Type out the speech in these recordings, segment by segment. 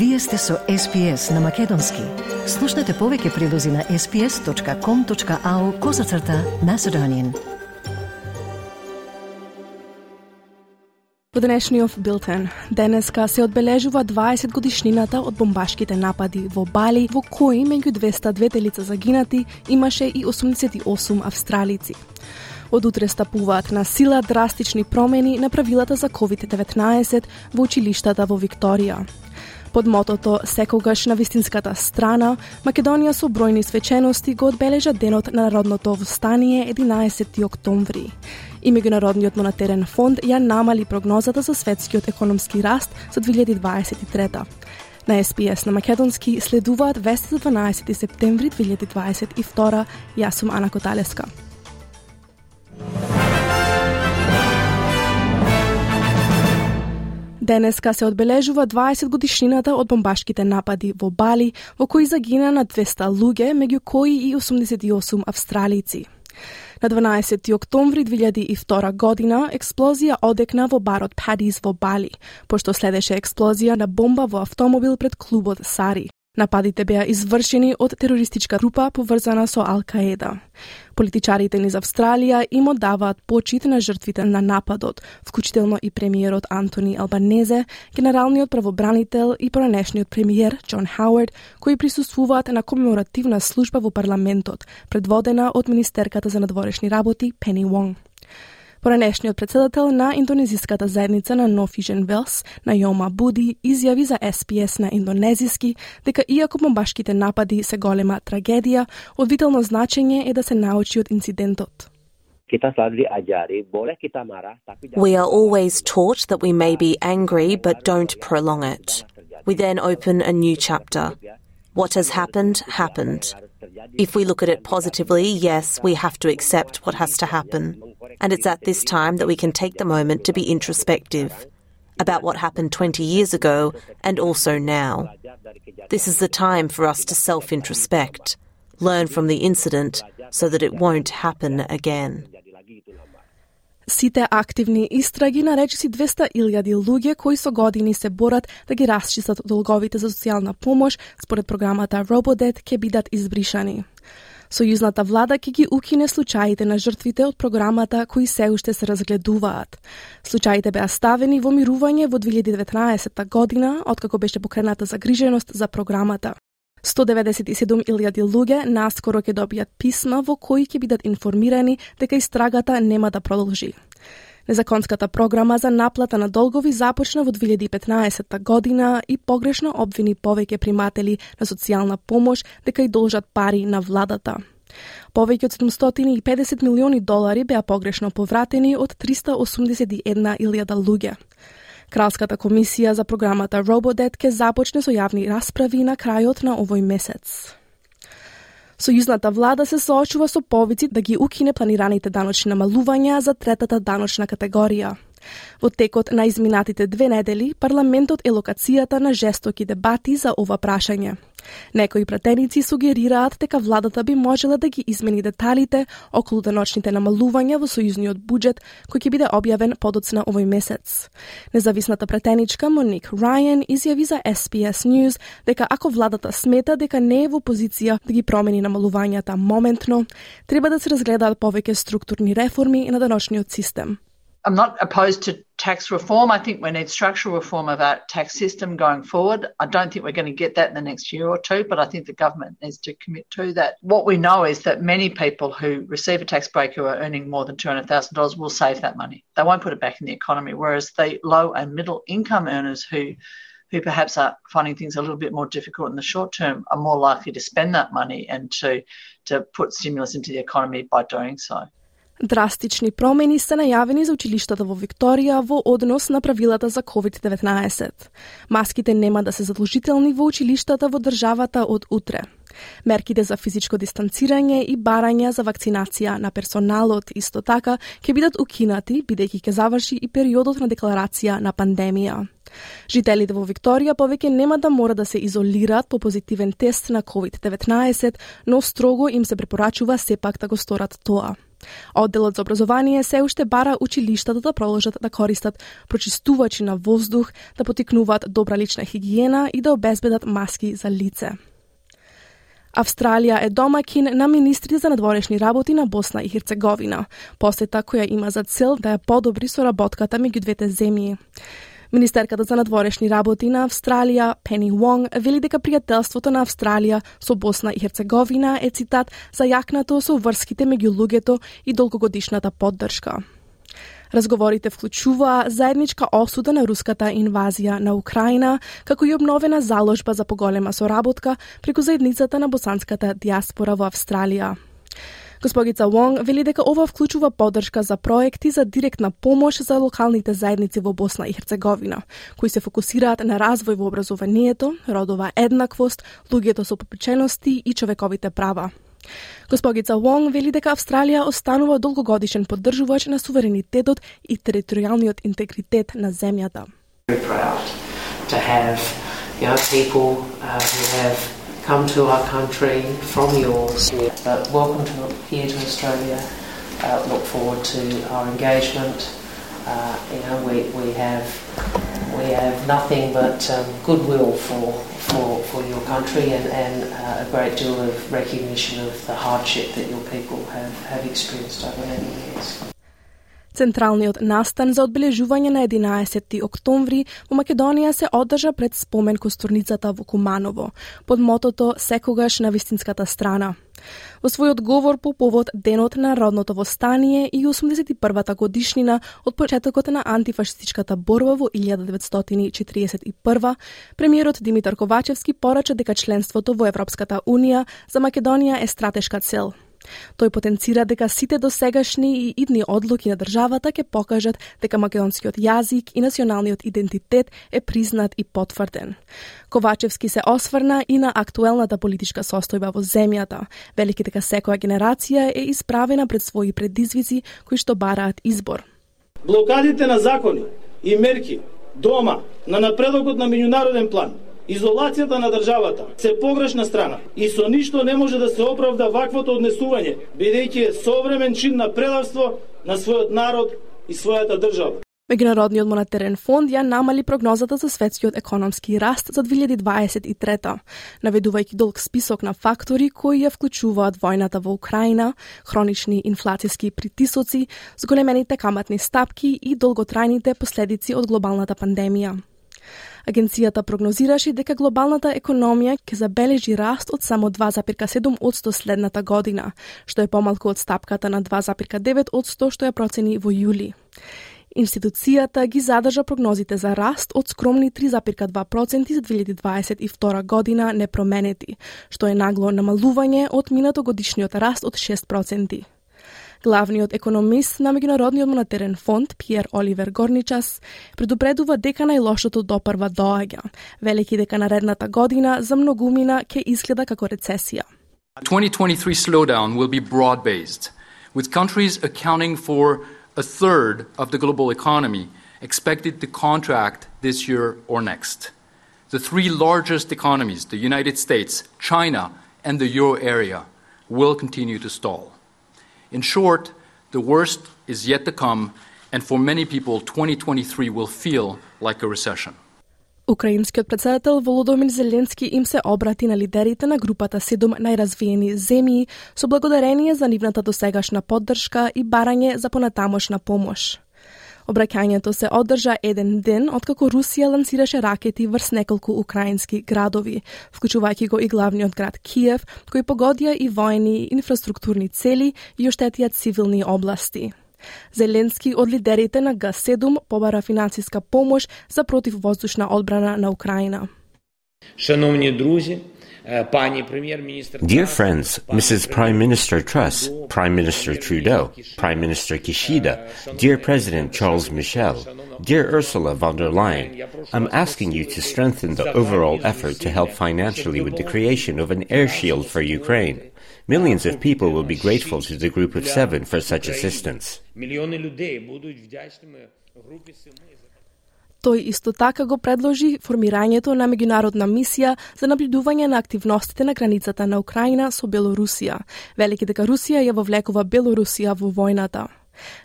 Вие сте со SPS на Македонски. Слушнете повеќе прилози на sps.com.au козацрта на Седонин. Во денешниот билтен, денеска се одбележува 20 годишнината од бомбашките напади во Бали, во кои меѓу 202 лица загинати имаше и 88 австралици. Од утре стапуваат на сила драстични промени на правилата за COVID-19 во училиштата во Викторија. Под мотото Секогаш на вистинската страна, Македонија со бројни свечености го одбележа денот на Народното встание 11 октомври. И Меѓународниот монетарен фонд ја намали прогнозата за светскиот економски раст за 2023 На СПС на Македонски следуваат вести за 12 септември 2022. Јас сум Ана Коталеска. Денеска се одбележува 20 годишнината од бомбашките напади во Бали, во кои загина на 200 луѓе, меѓу кои и 88 австралици. На 12 октомври 2002 година експлозија одекна во барот Падис во Бали, пошто следеше експлозија на бомба во автомобил пред клубот Сари. Нападите беа извршени од терористичка група поврзана со Ал-Каеда. Политичарите низ Австралија им оддаваат почит на жртвите на нападот, вклучително и премиерот Антони Албанезе, генералниот правобранител и пронешниот премиер Џон Хауард, кои присуствуваат на комеморативна служба во парламентот, предводена од министерката за надворешни работи Пени Вонг. Поранешниот председател на индонезиската заедница на No Vision Wells, Најома Буди, изјави за SPS на индонезиски дека иако бомбашките напади се голема трагедија, од витално значење е да се научи од инцидентот. We are always taught that we may be angry but don't prolong it. We then open a new chapter. What has happened, happened. If we look at it positively, yes, we have to accept what has to happen. And it's at this time that we can take the moment to be introspective about what happened 20 years ago and also now. This is the time for us to self introspect, learn from the incident so that it won't happen again. Сите активни истраги на речиси 200.000 луѓе кои со години се борат да ги расчистат долговите за социјална помош според програмата Robodet ќе бидат избришани. Сојузната влада ќе ги укине случаите на жртвите од програмата кои се уште се разгледуваат. Случаите беа ставени во мирување во 2019 година, откако беше покрената загриженост за програмата. 197.000 луѓе наскоро ќе добијат писма во кои ќе бидат информирани дека истрагата нема да продолжи. Незаконската програма за наплата на долгови започна во 2015 година и погрешно обвини повеќе приматели на социјална помош дека и должат пари на владата. Повеќе од 750 милиони долари беа погрешно повратени од 381.000 луѓе. Кралската комисија за програмата Robodet ке започне со јавни расправи на крајот на овој месец. Сојузната влада се соочува со повици да ги укине планираните даночни намалувања за третата даночна категорија. Во текот на изминатите две недели, парламентот е локацијата на жестоки дебати за ова прашање. Некои пратеници сугерираат дека владата би можела да ги измени деталите околу деночните намалувања во сојузниот буџет кој ќе биде објавен подоцна овој месец. Независната пратеничка Моник Рајен изјави за SPS News дека ако владата смета дека не е во позиција да ги промени намалувањата моментно, треба да се разгледаат повеќе структурни реформи на деночниот систем. I'm not opposed to tax reform. I think we need structural reform of our tax system going forward. I don't think we're going to get that in the next year or two, but I think the government needs to commit to that. What we know is that many people who receive a tax break who are earning more than $200,000 will save that money. They won't put it back in the economy, whereas the low and middle income earners who who perhaps are finding things a little bit more difficult in the short term are more likely to spend that money and to to put stimulus into the economy by doing so. Драстични промени се најавени за училиштата во Викторија во однос на правилата за COVID-19. Маските нема да се задолжителни во училиштата во државата од утре. Мерките за физичко дистанцирање и барање за вакцинација на персоналот исто така ќе бидат укинати бидејќи ќе заврши и периодот на декларација на пандемија. Жителите во Викторија повеќе нема да мора да се изолираат по позитивен тест на COVID-19, но строго им се препорачува сепак да го сторат тоа. Одделот за образование се уште бара училиштата да, да продолжат да користат прочистувачи на воздух, да потикнуваат добра лична хигиена и да обезбедат маски за лице. Австралија е домакин на министрите за надворешни работи на Босна и Херцеговина, посета која има за цел да ја подобри соработката меѓу двете земји. Министерката за надворешни работи на Австралија, Пени Вонг, вели дека пријателството на Австралија со Босна и Херцеговина е цитат зајакнато со врските меѓу луѓето и долгогодишната поддршка. Разговорите вклучуваа заедничка осуда на руската инвазија на Украина, како и обновена заложба за поголема соработка преку заедницата на босанската диаспора во Австралија. Госпогица Вонг вели дека ова вклучува поддршка за проекти за директна помош за локалните заедници во Босна и Херцеговина, кои се фокусираат на развој во образованието, родова еднаквост, луѓето со попечености и човековите права. Госпогица Вонг вели дека Австралија останува долгогодишен поддржувач на суверенитетот и територијалниот интегритет на земјата. to have you know, people uh, who have come to our country from yours. Uh, welcome to, here to Australia. Uh, look forward to our engagement. Uh, you know, we, we have we have nothing but um, goodwill for, for, for your country and, and uh, a great deal of recognition of the hardship that your people have, have experienced over many years. Централниот настан за одбележување на 11 октомври во Македонија се одржа пред спомен костурницата во Куманово, под мотото Секогаш на вистинската страна. Во својот говор по повод Денот на родното востание и 81-та годишнина од почетокот на антифашистичката борба во 1941, премиерот Димитар Ковачевски порача дека членството во Европската Унија за Македонија е стратешка цел – Тој потенцира дека сите досегашни и идни одлуки на државата ќе покажат дека македонскиот јазик и националниот идентитет е признат и потврден. Ковачевски се осврна и на актуелната политичка состојба во земјата, велики дека секоја генерација е исправена пред своји предизвици кои што бараат избор. Блокадите на закони и мерки дома на напредокот на меѓународен план Изолацијата на државата се погрешна страна и со ништо не може да се оправда ваквото однесување, бидејќи е современ чин на прелавство на својот народ и својата држава. Меѓународниот монетарен фонд ја намали прогнозата за светскиот економски раст за 2023, наведувајќи долг список на фактори кои ја вклучуваат војната во Украина, хронични инфлацијски притисоци, зголемените каматни стапки и долготрајните последици од глобалната пандемија. Агенцијата прогнозираше дека глобалната економија ќе забележи раст од само 2,7% следната година, што е помалку од стапката на 2,9% што ја процени во јули. Институцијата ги задржа прогнозите за раст од скромни 3,2% за 2022 година непроменети, што е нагло намалување од минато годишниот раст од 6%. Главниот економист на Меѓународниот монетарен фонд, Пиер Оливер Горничас, предупредува дека најлошото допрва доаѓа, велики дека наредната година за многумина ќе изгледа како рецесија. 2023 slowdown will be broad-based, with countries accounting for a third of the global economy expected to contract this year or next. The three largest economies, the United States, China, and the euro area, will continue to stall. In short, the worst is yet to come, and for many people, 2023 will feel like a recession. Украинскиот председател Володомир Зеленски им се обрати на лидерите на групата 7 најразвиени земји со благодарение за нивната досегашна поддршка и барање за понатамошна помош. Обраќањето се одржа еден ден откако Русија лансираше ракети врз неколку украински градови, вклучувајќи го и главниот град Киев, кои погодија и војни и инфраструктурни цели и оштетија цивилни области. Зеленски од лидерите на Г7 побара финансиска помош за противвоздушна одбрана на Украина. Шановни друзи, Dear friends, Mrs. Prime Minister Truss, Prime Minister Trudeau, Prime Minister Kishida, dear President Charles Michel, dear Ursula von der Leyen, I'm asking you to strengthen the overall effort to help financially with the creation of an air shield for Ukraine. Millions of people will be grateful to the Group of Seven for such assistance. Тој исто така го предложи формирањето на меѓународна мисија за наблюдување на активностите на границата на Украина со Белорусија, велики дека Русија ја вовлекува Белорусија во војната.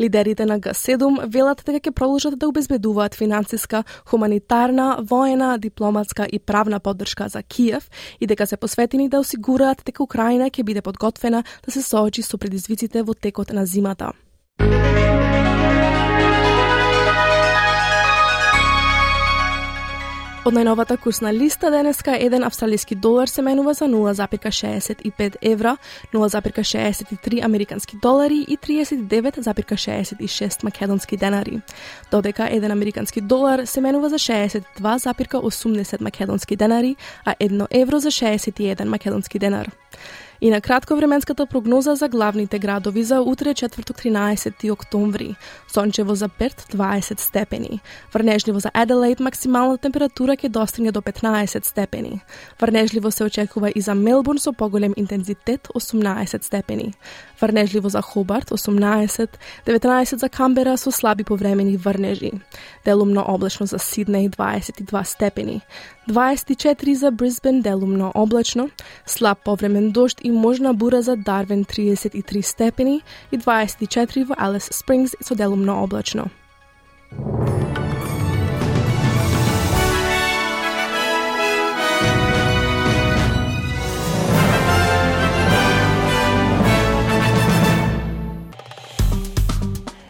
Лидерите на Г7 велат дека ќе продолжат да обезбедуваат финансиска, хуманитарна, воена, дипломатска и правна поддршка за Киев и дека се посветени да осигураат дека Украина ќе биде подготвена да се соочи со предизвиците во текот на зимата. Од најновата курсна листа денеска еден австралиски долар се менува за 0,65 евра, 0,63 американски долари и 39,66 македонски денари. Додека еден американски долар се менува за 62,80 македонски денари, а едно евро за 61 македонски денар. И на кратко временската прогноза за главните градови за утре четврток 13 октомври. Сончево за Перт 20 степени. Врнежливо за Аделаид максимална температура ќе достигне до 15 степени. Врнежливо се очекува и за Мелбурн со поголем интензитет 18 степени. Врнежливо за Хобарт 18, 19 за Камбера со слаби повремени врнежи. Делумно облачно за Сиднеј 22 степени. 24 за Брисбен делумно облачно, слаб повремен дожд и и можна бура за Дарвин 33 степени и 24 во Алис Спрингс со делумно облачно.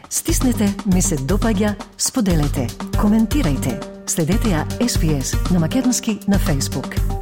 Стиснете, ми се допаѓа, споделете, коментирајте. Следете ја SPS на Македонски на Facebook.